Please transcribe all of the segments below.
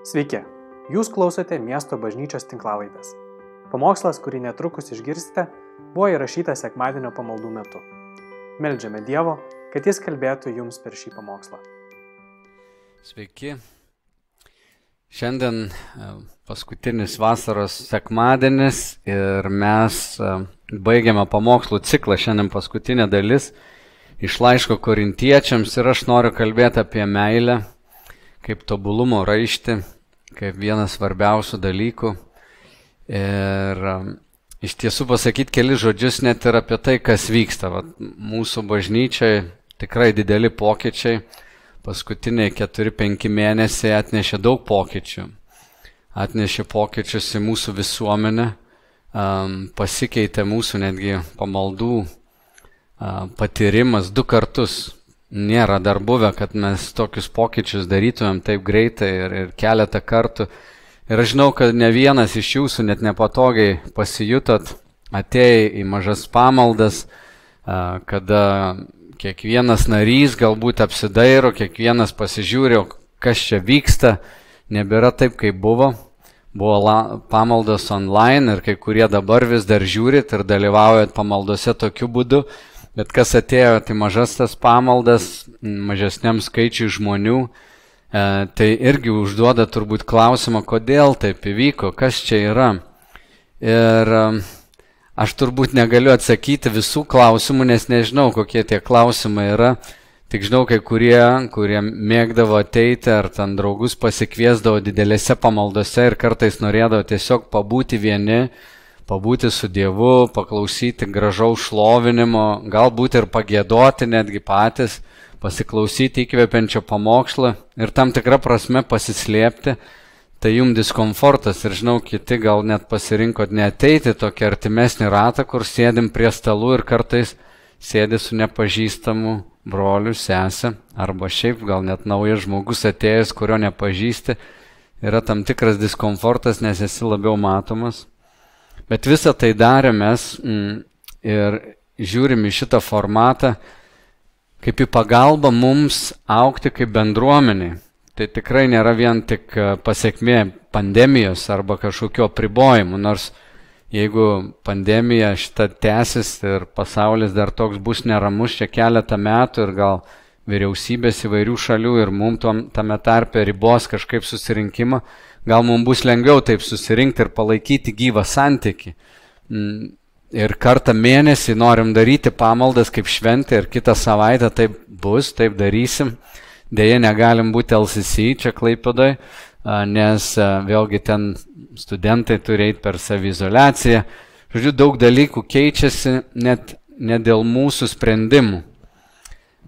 Sveiki, jūs klausote miesto bažnyčios tinklavaitės. Pamokslas, kurį netrukus išgirsite, buvo įrašytas sekmadienio pamaldų metu. Meldžiame Dievo, kad Jis kalbėtų jums per šį pamokslą. Sveiki. Šiandien e, paskutinis vasaros sekmadienis ir mes e, baigiame pamokslų ciklą, šiandien paskutinė dalis iš laiško korintiečiams ir aš noriu kalbėti apie meilę kaip tobulumo raišti, kaip vienas svarbiausių dalykų. Ir um, iš tiesų pasakyti keli žodžius net ir apie tai, kas vyksta. Vat, mūsų bažnyčiai tikrai dideli pokyčiai. Paskutiniai 4-5 mėnesiai atnešė daug pokyčių. Atnešė pokyčius į mūsų visuomenę, um, pasikeitė mūsų netgi pamaldų uh, patyrimas du kartus nėra dar buvę, kad mes tokius pokyčius darytumėm taip greitai ir, ir keletą kartų. Ir aš žinau, kad ne vienas iš jūsų net nepatogiai pasijutot, atėjai į mažas pamaldas, kada kiekvienas narys galbūt apsidairo, kiekvienas pasižiūri, kas čia vyksta, nebėra taip, kaip buvo. Buvo la, pamaldos online ir kai kurie dabar vis dar žiūrit ir dalyvaujat pamaldose tokiu būdu, Bet kas atėjo, tai mažas tas pamaldas, mažesniam skaičiui žmonių, e, tai irgi užduoda turbūt klausimą, kodėl taip įvyko, kas čia yra. Ir e, aš turbūt negaliu atsakyti visų klausimų, nes nežinau, kokie tie klausimai yra. Tik žinau, kai kurie, kurie mėgdavo ateiti ar ten draugus pasikviesdavo didelėse pamaldose ir kartais norėdavo tiesiog pabūti vieni, pabūti su Dievu, paklausyti gražaus šlovinimo, galbūt ir pagėdoti netgi patys, pasiklausyti įkvepiančio pamokslo ir tam tikrą prasme pasislėpti, tai jums diskomfortas ir žinau, kiti gal net pasirinkot neteiti tokį artimesnį ratą, kur sėdim prie stalų ir kartais sėdi su nepažįstamu broliu, sesė, arba šiaip gal net naujas žmogus atėjęs, kurio nepažįsti, yra tam tikras diskomfortas, nes esi labiau matomas. Bet visą tai darėm mes mm, ir žiūrim į šitą formatą kaip į pagalbą mums aukti kaip bendruomeniai. Tai tikrai nėra vien tik e, pasiekmė pandemijos arba kažkokio apribojimų, nors jeigu pandemija šitą tęsis ir pasaulis dar toks bus neramus čia keletą metų ir gal vyriausybės įvairių šalių ir mums tame tarpe ribos kažkaip susirinkimą, gal mums bus lengviau taip susirinkti ir palaikyti gyvą santyki. Mm, ir kartą mėnesį norim daryti pamaldas kaip šventė ir kitą savaitę taip bus, taip darysim. Deja, negalim būti LCC čia Klaipėdai, nes vėlgi ten studentai turi eiti per savizolaciją. Žodžiu, daug dalykų keičiasi net ne dėl mūsų sprendimų.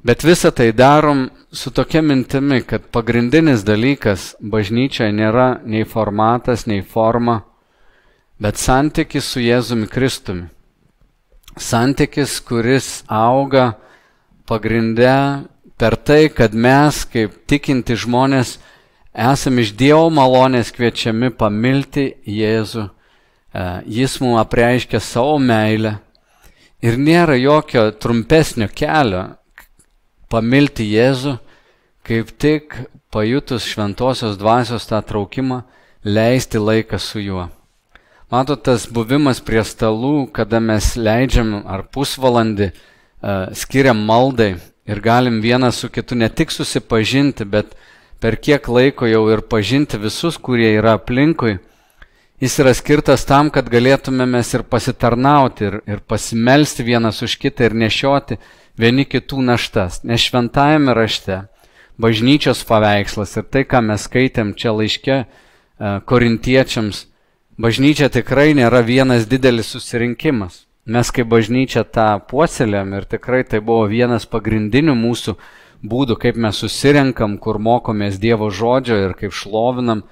Bet visą tai darom su tokia mintimi, kad pagrindinis dalykas bažnyčioje nėra nei formatas, nei forma, bet santykis su Jėzumi Kristumi. Santykis, kuris auga pagrindę per tai, kad mes, kaip tikinti žmonės, esame iš Dievo malonės kviečiami pamilti Jėzų. E, jis mums apreiškia savo meilę ir nėra jokio trumpesnio kelio pamilti Jėzų, kaip tik pajutus šventosios dvasios tą traukimą, leisti laiką su juo. Matot, tas buvimas prie stalų, kada mes leidžiam ar pusvalandį uh, skiriam maldai ir galim vienas su kitu ne tik susipažinti, bet per kiek laiko jau ir pažinti visus, kurie yra aplinkui, jis yra skirtas tam, kad galėtume mes ir pasitarnauti, ir, ir pasimelsti vienas už kitą ir nešioti vieni kitų naštas. Nes šventajame rašte bažnyčios paveikslas ir tai, ką mes skaitėm čia laiške e, korintiečiams, bažnyčia tikrai nėra vienas didelis susirinkimas. Mes kaip bažnyčia tą puoselėm ir tikrai tai buvo vienas pagrindinių mūsų būdų, kaip mes susirenkam, kur mokomės Dievo žodžio ir kaip šlovinam.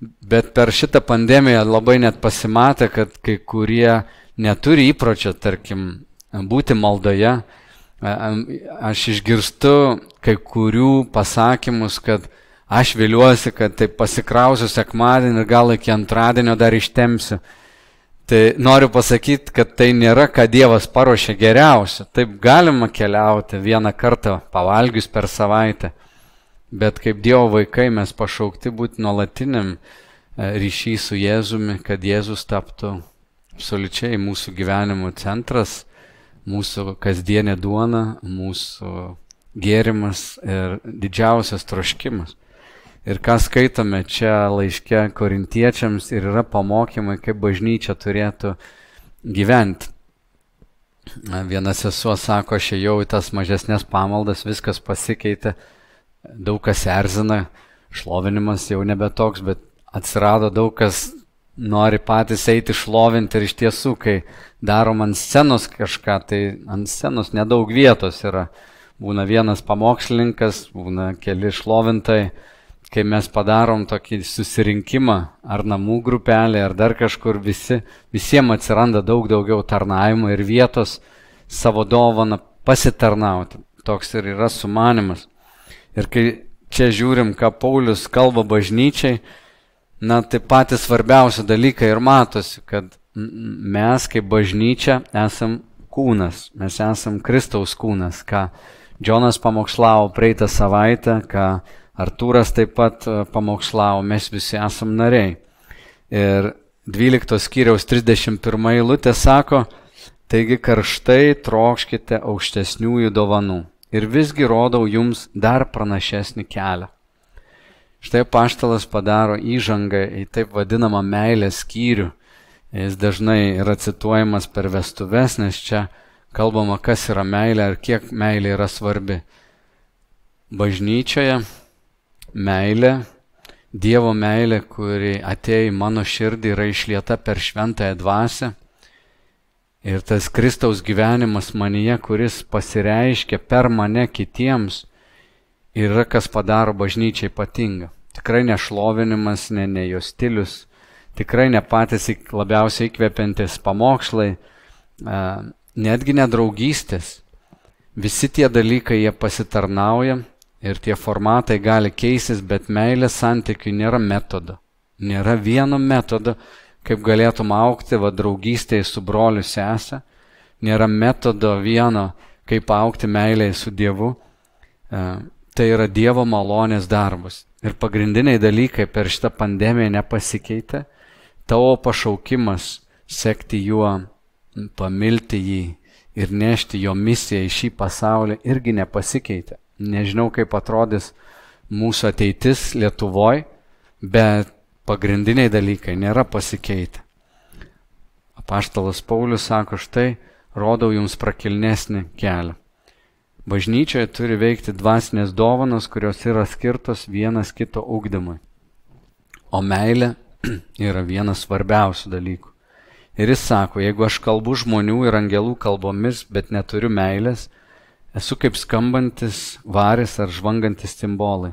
Bet per šitą pandemiją labai net pasimatė, kad kai kurie neturi įpročio, tarkim, būti maldoje, aš išgirstu kai kurių pasakymus, kad aš viliuosi, kad tai pasikrausiu sekmadienį ir gal iki antradienio dar ištemsiu. Tai noriu pasakyti, kad tai nėra, ką Dievas paruošė geriausia. Taip galima keliauti vieną kartą pavalgius per savaitę. Bet kaip Dievo vaikai mes pašaukti būti nuolatiniam e, ryšy su Jėzumi, kad Jėzus taptų absoliučiai mūsų gyvenimo centras, mūsų kasdienė duona, mūsų gėrimas ir didžiausias troškimas. Ir ką skaitome čia laiške korintiečiams ir yra pamokymai, kaip bažnyčia turėtų gyventi. Vienas sesuo sako, aš ėjau į tas mažesnės pamaldas, viskas pasikeitė, daug kas erzina, šlovinimas jau nebe toks, bet atsirado daug kas nori patys eiti šlovinti ir iš tiesų, kai darom ant scenos kažką, tai ant scenos nedaug vietos yra. Būna vienas pamokslininkas, būna keli šlovintai, kai mes padarom tokį susirinkimą ar namų grupelį, ar dar kažkur visi, visiems atsiranda daug daugiau tarnavimo ir vietos savo dovaną pasitarnauti. Toks ir yra sumanimas. Ir kai čia žiūrim, ką Paulius kalba bažnyčiai, na tai patys svarbiausi dalykai ir matosi, kad mes kaip bažnyčia esam kūnas, mes esam Kristaus kūnas, ką Džonas pamokslavo praeitą savaitę, ką Artūras taip pat e, pamokslavo, mes visi esam nariai. Ir 12 skyriaus 31 eilutė sako, taigi karštai trokškite aukštesniųjų dovanų ir visgi rodau jums dar pranašesnį kelią. Štai paštalas padaro įžangą į taip vadinamą meilės skyrių. Jis dažnai yra cituojamas per vestuves, nes čia kalbama, kas yra meilė ir kiek meilė yra svarbi. Bažnyčioje meilė, Dievo meilė, kuri atėjo į mano širdį, yra išlieta per šventąją dvasę. Ir tas Kristaus gyvenimas manyje, kuris pasireiškia per mane kitiems, yra kas padaro bažnyčiai ypatingą. Tikrai nešlovinimas, ne, ne jos stilius, tikrai ne patys labiausiai įkvepiantis pamokslai, netgi nedraugystės. Visi tie dalykai jie pasitarnauja ir tie formatai gali keistis, bet meilės santykiui nėra metodo. Nėra vieno metodo, kaip galėtum aukti va draugystėje su broliu sesė. Nėra metodo vieno, kaip aukti meilėje su Dievu tai yra Dievo malonės darbas. Ir pagrindiniai dalykai per šitą pandemiją nepasikeitė. Tavo pašaukimas sekti juo, pamilti jį ir nešti jo misiją į šį pasaulį irgi nepasikeitė. Nežinau, kaip atrodys mūsų ateitis Lietuvoje, bet pagrindiniai dalykai nėra pasikeitę. Apaštalas Paulius sako, štai rodau jums prakilnesnį kelią. Bažnyčioje turi veikti dvasinės dovanos, kurios yra skirtos vienas kito ugdymui. O meilė yra vienas svarbiausių dalykų. Ir jis sako, jeigu aš kalbu žmonių ir angelų kalbomis, bet neturiu meilės, esu kaip skambantis varis ar žvangantis simbolai.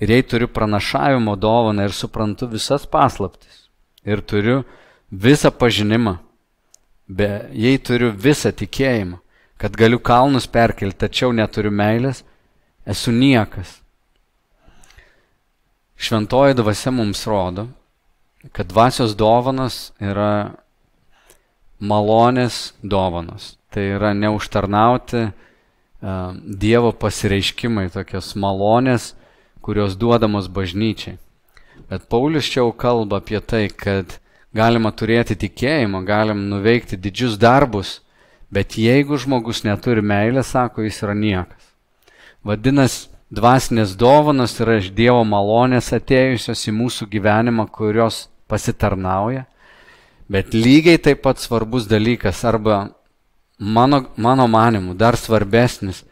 Ir jei turiu pranašavimo dovaną ir suprantu visas paslaptis, ir turiu visą pažinimą, be, jei turiu visą tikėjimą, kad galiu kalnus perkelti, tačiau neturiu meilės, esu niekas. Šventoji dvasia mums rodo, kad dvasios dovanos yra malonės dovanos. Tai yra neužtarnauti uh, Dievo pasireiškimai, tokios malonės, kurios duodamos bažnyčiai. Bet Paulius čia jau kalba apie tai, kad galima turėti tikėjimą, galim nuveikti didžius darbus, Bet jeigu žmogus neturi meilės, sako, jis yra niekas. Vadinasi, dvasinės dovanos yra iš Dievo malonės atėjusios į mūsų gyvenimą, kurios pasitarnauja. Bet lygiai taip pat svarbus dalykas, arba mano, mano manimu, dar svarbesnis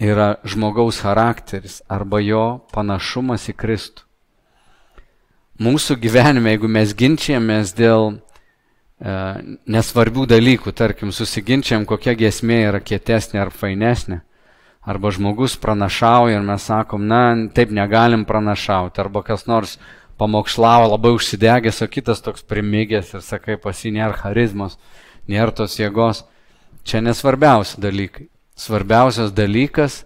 yra žmogaus charakteris arba jo panašumas į Kristų. Mūsų gyvenime, jeigu mes ginčiamės dėl E, nesvarbių dalykų, tarkim, susiginčiam, kokia gesmė yra kietesnė ar fainesnė. Arba žmogus pranašauja ir mes sakom, na, taip negalim pranašauti. Arba kas nors pamokslavo labai užsidegęs, o kitas toks primygęs ir sakai, pasi nėra charizmos, nėra tos jėgos. Čia nesvarbiausi dalykai. Svarbiausias dalykas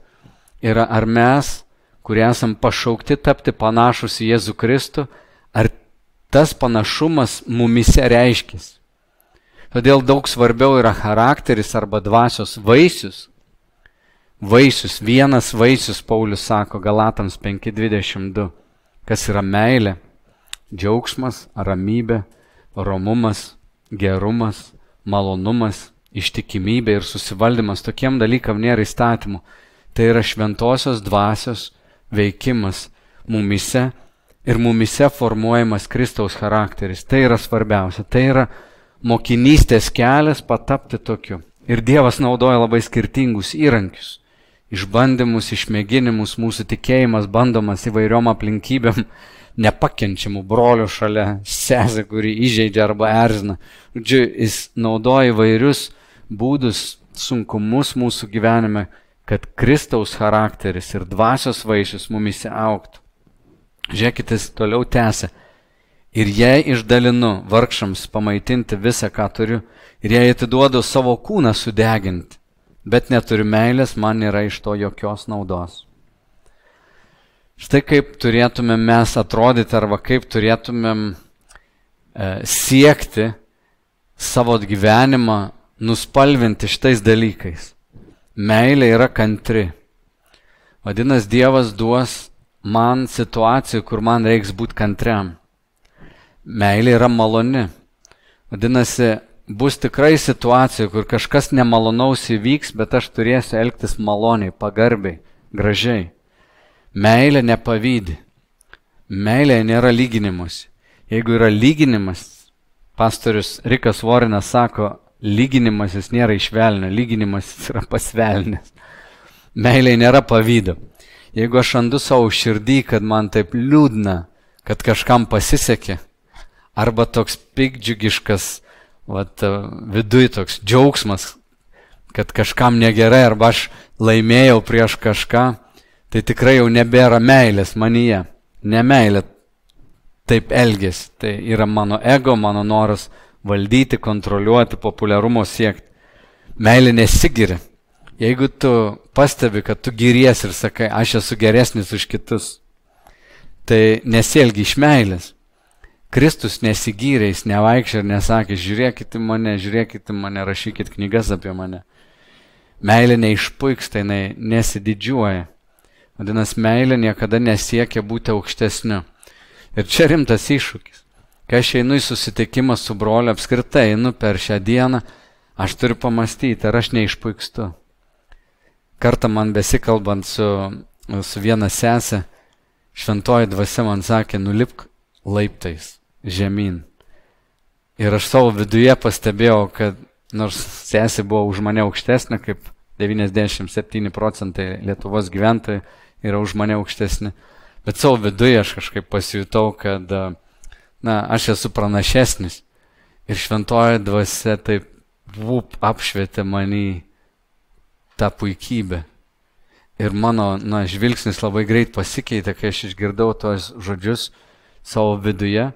yra, ar mes, kurie esam pašaukti tapti panašus į Jėzų Kristų, ar tas panašumas mumise reiškis. Todėl daug svarbiau yra charakteris arba dvasios vaisius, vaisius, vienas vaisius, Paulius sako Galatams 5.22, kas yra meilė, džiaugsmas, ramybė, romumas, gerumas, malonumas, ištikimybė ir susivaldymas. Tokiem dalykam nėra įstatymų. Tai yra šventosios dvasios veikimas mumise ir mumise formuojamas Kristaus charakteris. Tai yra svarbiausia. Tai yra mokinystės kelias patapti tokiu. Ir Dievas naudoja labai skirtingus įrankius. Išbandymus, išmėginimus, mūsų tikėjimas bandomas įvairiom aplinkybėm, nepakenčiamų brolių šalia, sesė, kuri įžeidžia arba erzina. Žodžiu, jis naudoja įvairius būdus, sunkumus mūsų gyvenime, kad Kristaus charakteris ir dvasios vaisius mumise auktų. Žiūrėkit, jis toliau tęsia. Ir jei išdalinu vargšams pamaitinti visą, ką turiu, ir jei atiduodu savo kūną sudeginti, bet neturiu meilės, man nėra iš to jokios naudos. Štai kaip turėtumėm mes atrodyti arba kaip turėtumėm e, siekti savo gyvenimą nuspalvinti šitais dalykais. Meilė yra kantri. Vadinasi, Dievas duos man situacijų, kur man reiks būti kantriam. Meilė yra maloni. Vadinasi, bus tikrai situacija, kur kažkas nemalonaus įvyks, bet aš turėsiu elgtis maloniai, pagarbiai, gražiai. Meilė nepavydi. Meilė nėra lyginimus. Jeigu yra lyginimas, pastorius Rikas Vorinas sako, lyginimasis nėra išvelnio, lyginimasis yra pasvelnės. Meilė nėra pavydo. Jeigu aš randu savo širdį, kad man taip liūdna, kad kažkam pasisekė, arba toks pikdžiugiškas, vat, viduj toks džiaugsmas, kad kažkam negerai, arba aš laimėjau prieš kažką, tai tikrai jau nebėra meilės manyje. Ne meilė taip elgesi. Tai yra mano ego, mano noras valdyti, kontroliuoti, populiarumo siekti. Meilė nesigiri. Jeigu tu pastebi, kad tu giries ir sakai, aš esu geresnis už kitus, tai nesielgi iš meilės. Kristus nesigyrė, jis nevaikščia ir nesakė, žiūrėkite mane, žiūrėkite mane, rašykite knygas apie mane. Meilė neišpuiksta, jinai nesididžiuoja. Vadinasi, meilė niekada nesiekia būti aukštesniu. Ir čia rimtas iššūkis. Kai aš einu į susitikimą su broliu, apskritai einu per šią dieną, aš turiu pamastyti, ar aš neišpuikstu. Kartą man besikalbant su, su viena sesė, šventoji dvasia man sakė, nulipk laiptais žemyn. Ir aš savo viduje pastebėjau, kad nors sesė buvo už mane aukštesnė, kaip 97 procentai Lietuvos gyventojų, yra už mane aukštesni. Bet savo viduje aš kažkaip pasijutau, kad na, aš esu pranašesnis. Ir šventoji dvasia taip vup apšvietė manį tą puikybę. Ir mano na, žvilgsnis labai greit pasikeitė, kai aš išgirdau tos žodžius savo viduje.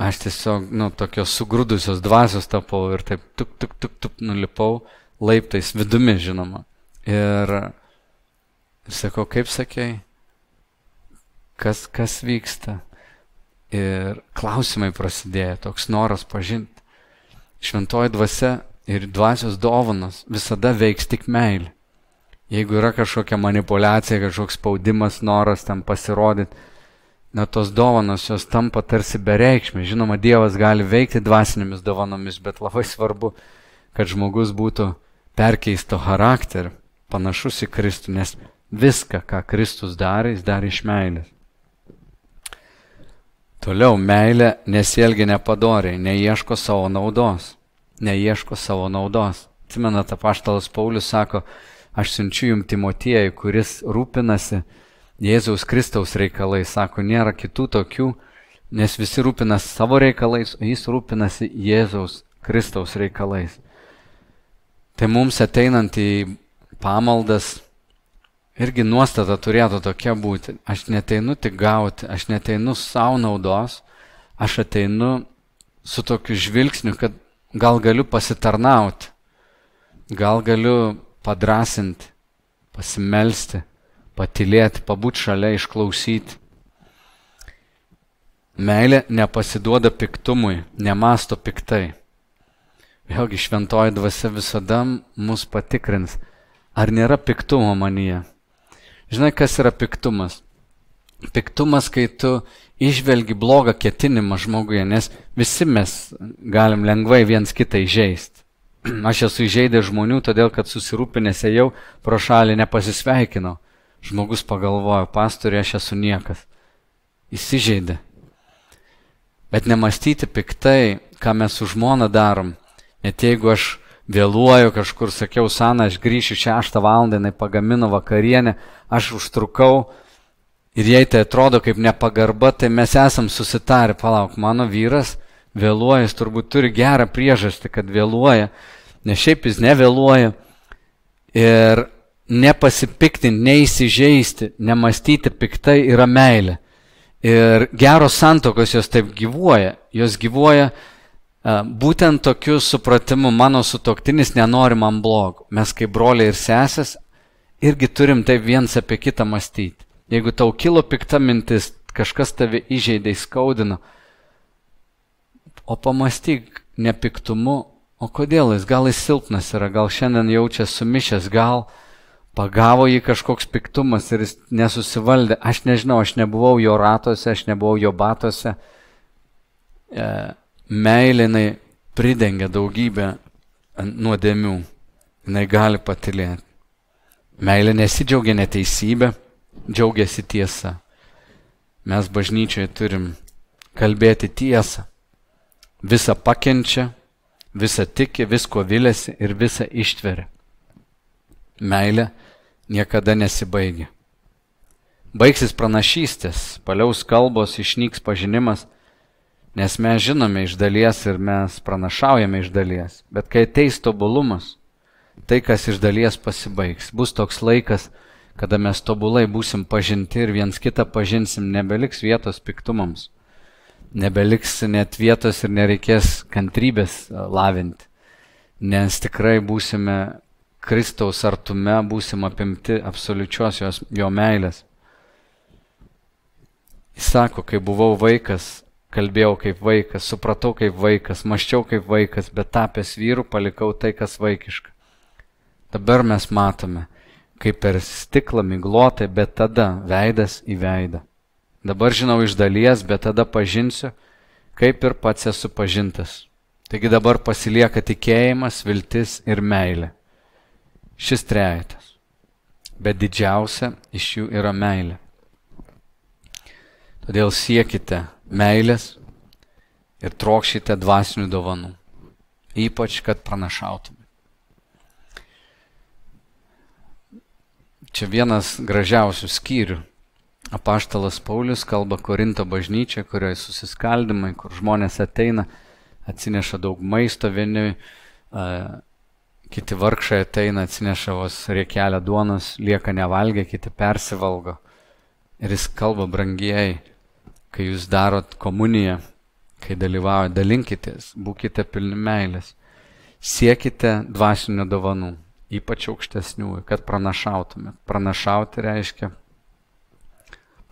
Aš tiesiog, nu, tokios sugrūdusios dvasios tapau ir taip tuk, tuk, tuk, tuk nulipau laiptais vidumi, žinoma. Ir Ir sakau, kaip sakėjai, kas, kas vyksta. Ir klausimai prasidėjo, toks noras pažinti. Šventoji dvasia ir dvasios dovanos visada veiks tik meilė. Jeigu yra kažkokia manipulacija, kažkoks spaudimas, noras tam pasirodyti, na tos dovanos jos tampa tarsi bereikšmė. Žinoma, Dievas gali veikti dvasinėmis dovanomis, bet labai svarbu, kad žmogus būtų perkeisto charakterio, panašus į Kristų, nes Viską, ką Kristus darė, jis darė iš meilės. Toliau, meilė nesielgia nepadoriai, neieško savo naudos. Neieško savo naudos. Atsimenate, paštalas Paulius sako, aš siunčiu jums Timotiejui, kuris rūpinasi Jėzaus Kristaus reikalais. Sako, nėra kitų tokių, nes visi rūpinasi savo reikalais, o jis rūpinasi Jėzaus Kristaus reikalais. Tai mums ateinant į pamaldas, irgi nuostata turėtų tokia būti. Aš neteinu tik gauti, aš neteinu savo naudos, aš ateinu su tokiu žvilgsniu, kad gal galiu pasitarnauti, gal galiu padrasinti, pasimelsti, patilėti, pabūti šalia, išklausyti. Meilė nepasiduoda piktumui, nemasto piktai. Vėlgi šventoji dvasia visada mus patikrins, ar nėra piktumo manyje. Žinai, kas yra piktumas? Piktumas, kai tu išvelgi blogą ketinimą žmoguje, nes visi mes galim lengvai viens kitą įžeisti. Aš esu įžeidęs žmonių, todėl kad susirūpinęs ėjau pro šalį nepasisveikinau. Žmogus pagalvojo, pastorė, aš esu niekas. Įsižeidė. Bet nemastyti piktai, ką mes su žmona darom. Net jeigu aš vėluoju kažkur, sakiau, Sana, aš grįšiu 6 val. jinai pagamino vakarienę, aš užtrukau ir jei tai atrodo kaip nepagarba, tai mes esam susitarę, palauk, mano vyras vėluoja, jis turbūt turi gerą priežastį, kad vėluoja, nes šiaip jis nevėluoja. Ir nepasipiktinti, neįsižeisti, nemastyti piktai yra meilė. Ir geros santokos jos taip gyvuoja, jos gyvuoja būtent tokiu supratimu mano sutoktinis nenori man blogų. Mes kaip broliai ir sesės irgi turim taip viens apie kitą mąstyti. Jeigu tau kilo pikta mintis, kažkas tave įžeidė, skaudino, o pamastyk nepiktumu, o kodėl jis, gal jis silpnas yra, gal šiandien jaučia sumišęs, gal pagavo jį kažkoks piktumas ir jis nesusivaldė. Aš nežinau, aš nebuvau jo ratuose, aš nebuvau jo batuose. E, meilė jinai pridengia daugybę nuodėmių. Jinai gali patilėti. Meilė nesidžiaugia neteisybė, džiaugiasi tiesa. Mes bažnyčioje turim kalbėti tiesą. Visą pakenčia, visą tiki, visko vilėsi ir visą ištveria. Meilė niekada nesibaigia. Baigsis pranašystės, paliaus kalbos, išnyks pažinimas, Nes mes žinome iš dalies ir mes pranašaujame iš dalies. Bet kai ateis tobulumas, tai, kas iš dalies pasibaigs, bus toks laikas, kada mes tobulai būsim pažinti ir viens kitą pažinsim, nebeliks vietos piktumams, nebeliks net vietos ir nereikės kantrybės e, lavinti, nes tikrai būsime Kristaus artume, būsim apimti absoliučios jo meilės. Jis sako, kai buvau vaikas, kalbėjau kaip vaikas, supratau kaip vaikas, maščiau kaip vaikas, bet tapęs vyru palikau tai, kas vaikiška. Dabar mes matome, kaip per stiklą miglotai, bet tada veidas į veidą. Dabar žinau iš dalies, bet tada pažinsiu, kaip ir pats esu pažintas. Taigi dabar pasilieka tikėjimas, viltis ir meilė. Šis trejetas. Bet didžiausia iš jų yra meilė. Todėl siekite meilės ir trokšite dvasinių dovanų, ypač kad pranašautumėte. Čia vienas gražiausių skyrių. Apaštalas Paulius kalba Korinto bažnyčia, kurioje susiskaldimai, kur žmonės ateina, atsineša daug maisto, vieni, uh, kiti vargšai ateina, atsineša vos riekelę duonos, lieka nevalgę, kiti persivalgo. Ir jis kalba brangieji, kai jūs darot komuniją, kai dalyvaujate, dalinkitės, būkite pilni meilės, siekite dvasinių dovanų, ypač aukštesnių, kad pranašautumėt. Pranašauti reiškia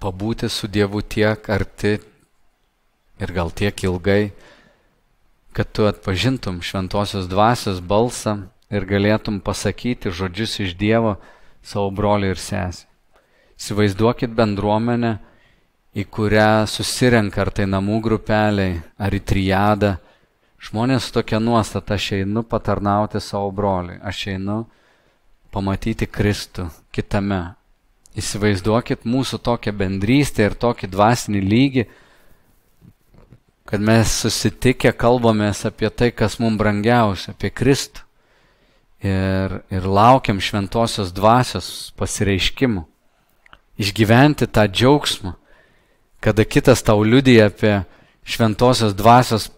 pabūti su Dievu tiek arti ir gal tiek ilgai, kad tu atpažintum šventosios dvasios balsą ir galėtum pasakyti žodžius iš Dievo savo broliui ir sesį. Įsivaizduokit bendruomenę, į kurią susirenka ar tai namų grupeliai, ar į triadą. Žmonės tokia nuostata, aš einu patarnauti savo broliui, aš einu pamatyti Kristų kitame. Įsivaizduokit mūsų tokią bendrystę ir tokį dvasinį lygį, kad mes susitikę kalbamės apie tai, kas mums brangiausia, apie Kristų. Ir, ir laukiam šventosios dvasios pasireiškimų. Išgyventi tą džiaugsmą, kada kitas tau liudija apie šventosios dvasios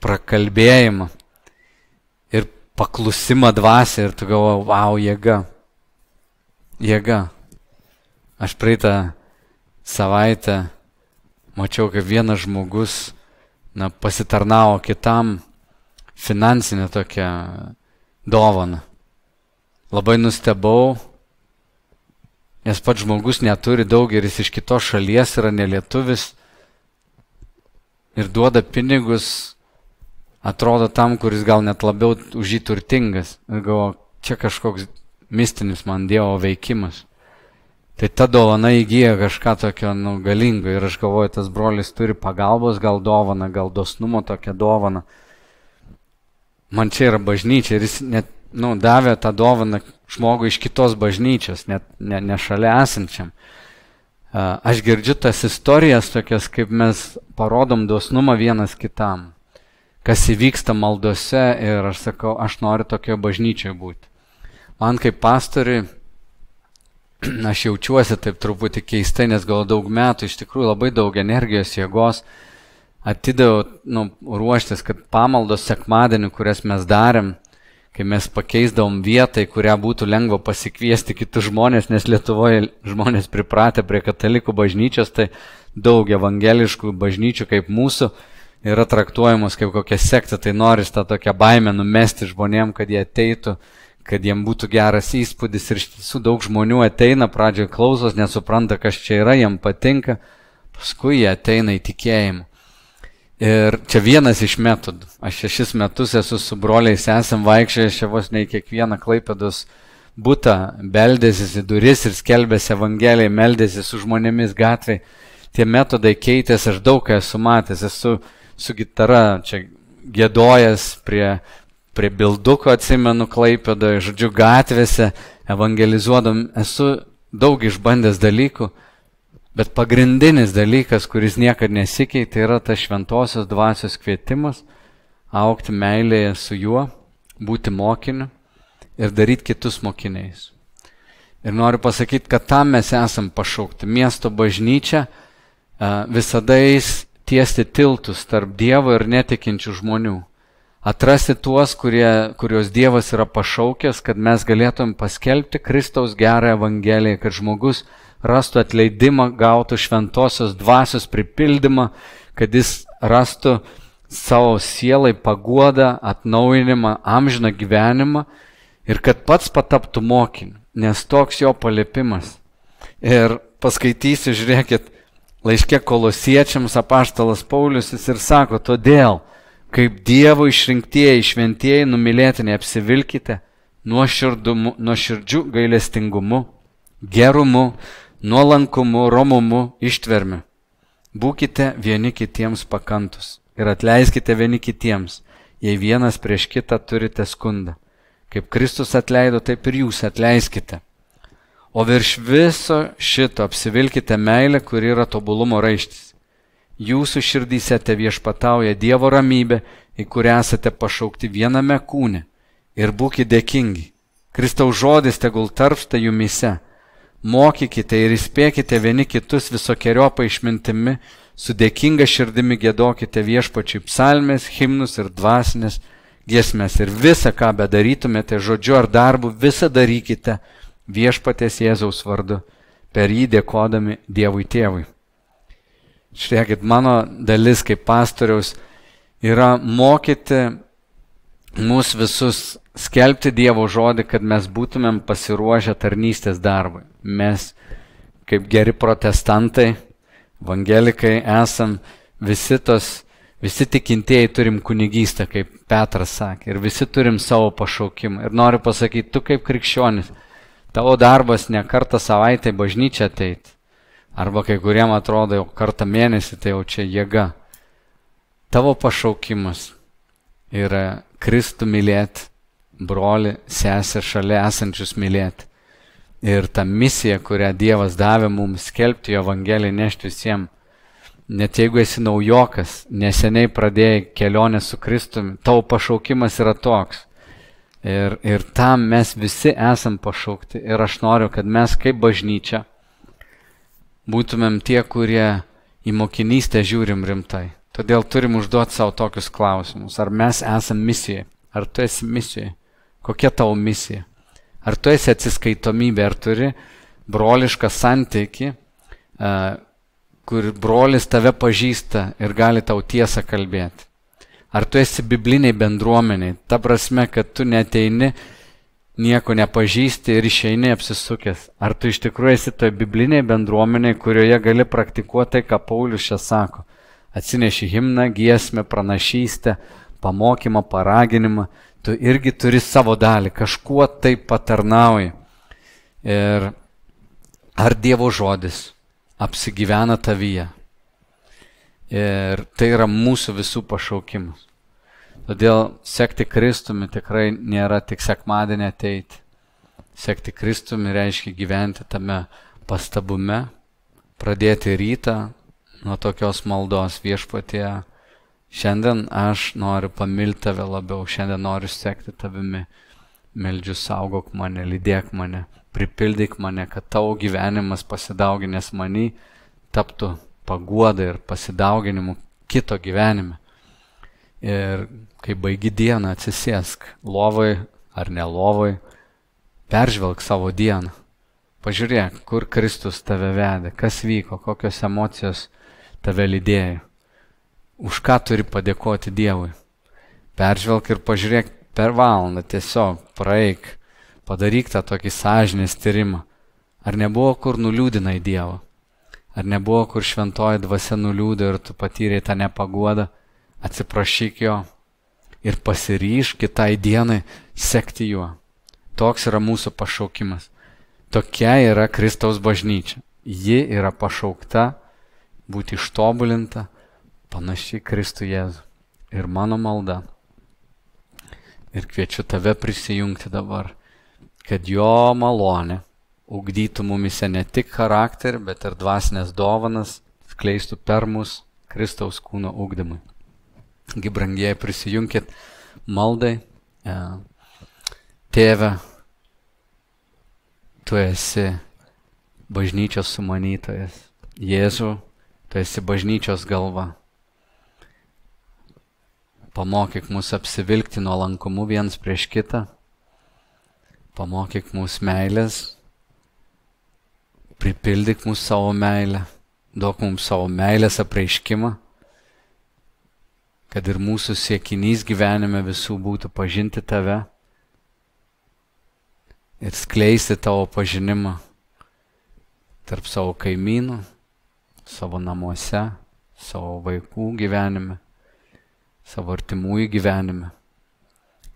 prakalbėjimą ir paklusimą dvasę ir tu galvoji, wow, jėga. Jėga. Aš praeitą savaitę mačiau, kaip vienas žmogus na, pasitarnavo kitam finansinę tokią dovaną. Labai nustebau, nes pats žmogus neturi daug ir jis iš kitos šalies yra nelietuvis ir duoda pinigus, atrodo tam, kuris gal net labiau už jį turtingas. Ir galvo, čia kažkoks mistinis man Dievo veikimas. Tai ta dovana įgyja kažką tokio nu, galingo ir aš galvoju, tas brolis turi pagalbos gal dovaną, gal dosnumo tokią dovaną. Man čia yra bažnyčia ir jis net nu, davė tą dovaną žmogui iš kitos bažnyčios, net ne, ne šalia esančiam. Aš girdžiu tas istorijas tokias, kaip mes parodom dosnumą vienas kitam, kas įvyksta maldose ir aš sakau, aš noriu tokioje bažnyčioje būti. Man kaip pastoriui aš jaučiuosi taip truputį keistai, nes gal daug metų, iš tikrųjų labai daug energijos, jėgos atidaviau nu, ruoštis, kad pamaldos sekmadienį, kurias mes darėm, kai mes pakeisdavom vietą, į kurią būtų lengva pasikviesti kitus žmonės, nes Lietuvoje žmonės pripratę prie katalikų bažnyčios, tai daug evangeliškų bažnyčių kaip mūsų yra traktuojamos kaip kokia sekta, tai noris tą tokią baimę numesti žmonėm, kad jie ateitų kad jiem būtų geras įspūdis ir iš tiesų daug žmonių ateina, pradžioje klausos, nesupranta, kas čia yra, jiem patinka, paskui jie ateina į tikėjimą. Ir čia vienas iš metodų. Aš šešis metus esu su broliais, esam vaikščioję čia vos ne į kiekvieną klaipėdos būtą, beldėsis į duris ir skelbėsi Evangeliją, meldėsi su žmonėmis gatvėje. Tie metodai keitėsi, aš daug ką esu matęs, esu su gitara čia gėdojęs prie prie bilduko atsimenu klaipėdoje, žodžiu, gatvėse, evangelizuodam, esu daug išbandęs dalykų, bet pagrindinis dalykas, kuris niekada nesikeitė, yra tas šventosios dvasios kvietimas aukti meilėje su juo, būti mokiniu ir daryti kitus mokiniais. Ir noriu pasakyti, kad tam mes esam pašaukti. Miesto bažnyčia visada eis tiesti tiltus tarp Dievo ir netikinčių žmonių atrasti tuos, kurie, kuriuos Dievas yra pašaukęs, kad mes galėtum paskelbti Kristaus gerą Evangeliją, kad žmogus rastų atleidimą, gautų šventosios dvasios pripildymą, kad jis rastų savo sielai paguodą, atnaujinimą, amžiną gyvenimą ir kad pats pataptų mokiniu, nes toks jo paliepimas. Ir paskaitysiu, žiūrėkit, laiškė kolosiečiams apaštalas Paulius jis ir sako, todėl, kaip Dievo išrinktieji šventieji numylėtiniai apsivilkite nuoširdžių gailestingumu, gerumu, nuolankumu, romumu, ištvermi. Būkite vieni kitiems pakantus ir atleiskite vieni kitiems, jei vienas prieš kitą turite skundą. Kaip Kristus atleido, taip ir jūs atleiskite. O virš viso šito apsivilkite meilę, kuri yra tobulumo raištis jūsų širdyse te viešpatauja Dievo ramybė, į kurią esate pašaukti viename kūne. Ir būkite dėkingi. Kristaus žodis tegul tarpsta jumise. Mokykite ir įspėkite vieni kitus visokiojopa išmintimi, su dėkinga širdimi gėdokite viešpačiai psalmės, himnus ir dvasinės giesmės. Ir visą, ką bedarytumėte žodžiu ar darbu, visą darykite viešpatės Jėzaus vardu, per jį dėkodami Dievui Tėvui. Žiūrėkit, mano dalis kaip pastoriaus yra mokyti mus visus skelbti Dievo žodį, kad mes būtumėm pasiruošę tarnystės darbui. Mes, kaip geri protestantai, evangelikai, esam visi tos, visi tikintieji turim kunigystę, kaip Petras sakė, ir visi turim savo pašaukimą. Ir noriu pasakyti, tu kaip krikščionis, tavo darbas ne kartą savaitę bažnyčią ateiti Arba kai kuriem atrodo jau kartą mėnesį, tai jau čia jėga. Tavo pašaukimas yra Kristų mylėti, broli, sesę šalia esančius mylėti. Ir ta misija, kurią Dievas davė mums skelbti jo Evangeliją, nešti visiems. Net jeigu esi naujokas, neseniai pradėjai kelionę su Kristumi, tavo pašaukimas yra toks. Ir, ir tam mes visi esam pašaukti. Ir aš noriu, kad mes kaip bažnyčia būtumėm tie, kurie į mokinystę žiūrim rimtai. Todėl turim užduoti savo tokius klausimus. Ar mes esame misija? Ar tu esi misija? Kokia tavo misija? Ar tu esi atsiskaitomybė? Ar turi brolišką santyki, kur brolis tave pažįsta ir gali tau tiesą kalbėti? Ar tu esi bibliniai bendruomeniai? Ta prasme, kad tu neteini nieko nepažįsti ir išeini apsisukęs. Ar tu iš tikrųjų esi toje biblinėje bendruomenėje, kurioje gali praktikuoti tai, ką Paulius čia sako. Atsineši himną, giesmę, pranašystę, pamokymą, paraginimą. Tu irgi turi savo dalį, kažkuo tai patarnauji. Ir ar Dievo žodis apsigyvena tavyje. Ir tai yra mūsų visų pašaukimas. Todėl sekti Kristumi tikrai nėra tik sekmadienį ateiti. Sekti Kristumi reiškia gyventi tame pastabume, pradėti rytą nuo tokios maldos viešpatie. Šiandien aš noriu pamilti tave labiau, šiandien noriu sekti tavimi. Meldžiu saugok mane, lydėk mane, pripildyk mane, kad tavo gyvenimas pasidauginęs manį taptų paguoda ir pasidauginimu kito gyvenime. Ir kai baigi dieną atsisėsk lovai ar ne lovai, peržvelg savo dieną. Pažiūrėk, kur Kristus tave vedė, kas vyko, kokios emocijos tave lydėjo. Už ką turi padėkoti Dievui. Peržvelg ir pažiūrėk per valandą tiesiog praeik, padaryk tą tokį sąžinės tyrimą. Ar nebuvo kur nuliūdinai Dievą? Ar nebuvo kur šventoji dvasia nuliūdė ir tu patyrei tą nepaguodą? Atsiprašyk jo ir pasiryš kitai dienai sekti juo. Toks yra mūsų pašaukimas. Tokia yra Kristaus bažnyčia. Ji yra pašaukta būti ištobulinta, panaši Kristų Jėzų. Ir mano malda. Ir kviečiu tave prisijungti dabar, kad jo malonė ugdytų mumise ne tik charakterį, bet ir dvasinės dovanas, skleistų per mus Kristaus kūno ugdymui. Gibrangieji, prisijunkit maldai. E, tėve, tu esi bažnyčios sumanytojas. Jėzu, tu esi bažnyčios galva. Pamokyk mus apsivilkti nuolankumu viens prieš kitą. Pamokyk mus meilės. Pripildyk mūsų savo meilę. Duok mums savo meilės apreiškimą kad ir mūsų siekinys gyvenime visų būtų pažinti tave ir skleisti tavo pažinimą tarp savo kaimynų, savo namuose, savo vaikų gyvenime, savo artimųjų gyvenime.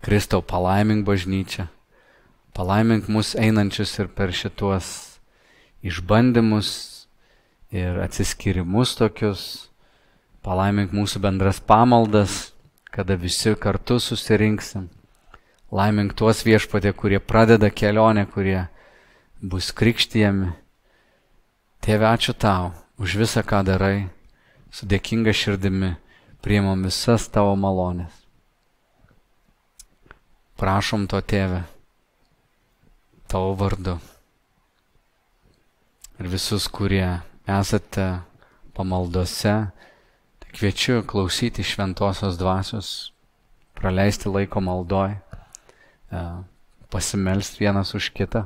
Kristau, palaimink bažnyčią, palaimink mus einančius ir per šituos išbandymus ir atsiskirimus tokius Palaimink mūsų bendras pamaldas, kada visi kartu susirinksim. Laimink tuos viešpatė, kurie pradeda kelionę, kurie bus krikštijami. Tėve, ačiū tau už visą, ką darai, su dėkinga širdimi priimam visas tavo malonės. Prašom to tėve, tavo vardu. Ir visus, kurie esate pamaldose, Kviečiu klausyti šventosios dvasios, praleisti laiko maldoj, e, pasimelsti vienas už kitą.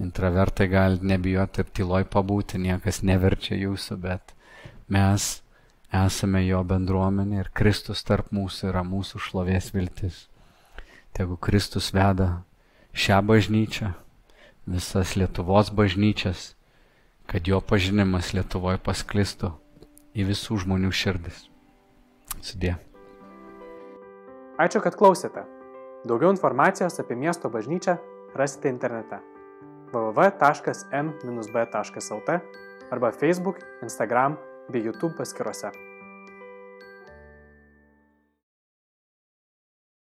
Intravertai gali nebijoti ir tyloj pabūti, niekas neverčia jūsų, bet mes esame jo bendruomenė ir Kristus tarp mūsų yra mūsų šlovės viltis. Tegu Kristus veda šią bažnyčią, visas Lietuvos bažnyčias, kad jo pažinimas Lietuvoje pasklistų į visų žmonių širdis. Sudė. Ačiū, kad klausėte. Daugiau informacijos apie miesto bažnyčią rasite internete www.m-b.lt arba Facebook, Instagram bei YouTube paskiruose.